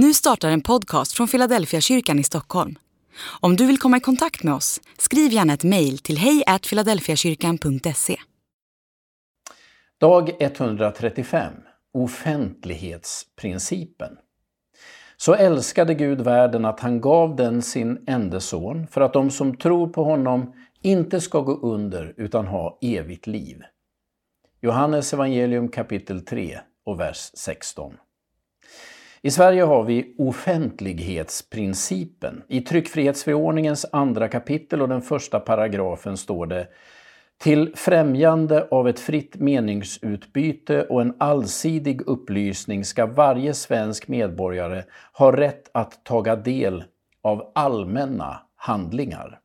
Nu startar en podcast från Philadelphia kyrkan i Stockholm. Om du vill komma i kontakt med oss, skriv gärna ett mejl till hejfiladelfiakyrkan.se. Dag 135 Offentlighetsprincipen Så älskade Gud världen att han gav den sin enda son för att de som tror på honom inte ska gå under utan ha evigt liv. Johannes evangelium kapitel 3 och vers 16. I Sverige har vi offentlighetsprincipen. I tryckfrihetsförordningens andra kapitel och den första paragrafen står det till främjande av ett fritt meningsutbyte och en allsidig upplysning ska varje svensk medborgare ha rätt att taga del av allmänna handlingar.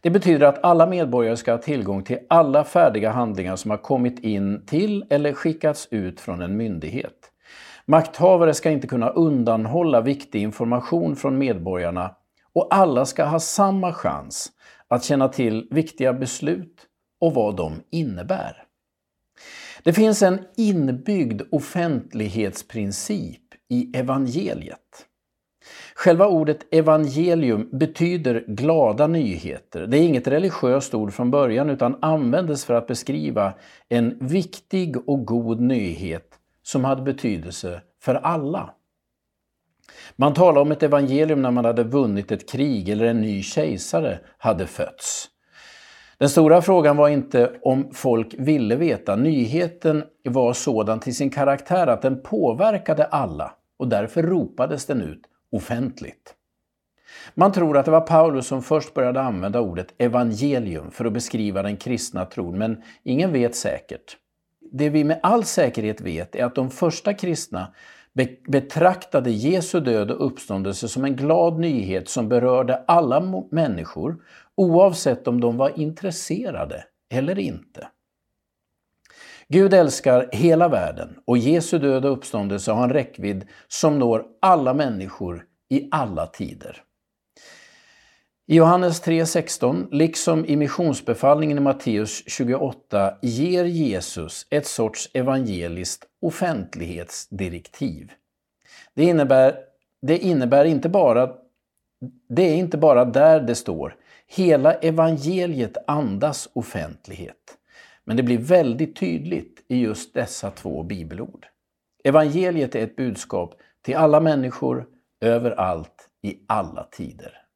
Det betyder att alla medborgare ska ha tillgång till alla färdiga handlingar som har kommit in till eller skickats ut från en myndighet. Makthavare ska inte kunna undanhålla viktig information från medborgarna och alla ska ha samma chans att känna till viktiga beslut och vad de innebär. Det finns en inbyggd offentlighetsprincip i evangeliet. Själva ordet evangelium betyder glada nyheter. Det är inget religiöst ord från början utan användes för att beskriva en viktig och god nyhet som hade betydelse för alla. Man talar om ett evangelium när man hade vunnit ett krig eller en ny kejsare hade fötts. Den stora frågan var inte om folk ville veta. Nyheten var sådan till sin karaktär att den påverkade alla och därför ropades den ut offentligt. Man tror att det var Paulus som först började använda ordet evangelium för att beskriva den kristna tron, men ingen vet säkert. Det vi med all säkerhet vet är att de första kristna betraktade Jesu död och uppståndelse som en glad nyhet som berörde alla människor oavsett om de var intresserade eller inte. Gud älskar hela världen och Jesu död och uppståndelse har en räckvidd som når alla människor i alla tider. I Johannes 3.16, liksom i missionsbefallningen i Matteus 28, ger Jesus ett sorts evangeliskt offentlighetsdirektiv. Det innebär, det innebär inte bara, det är inte bara där det står, hela evangeliet andas offentlighet. Men det blir väldigt tydligt i just dessa två bibelord. Evangeliet är ett budskap till alla människor, överallt, i alla tider.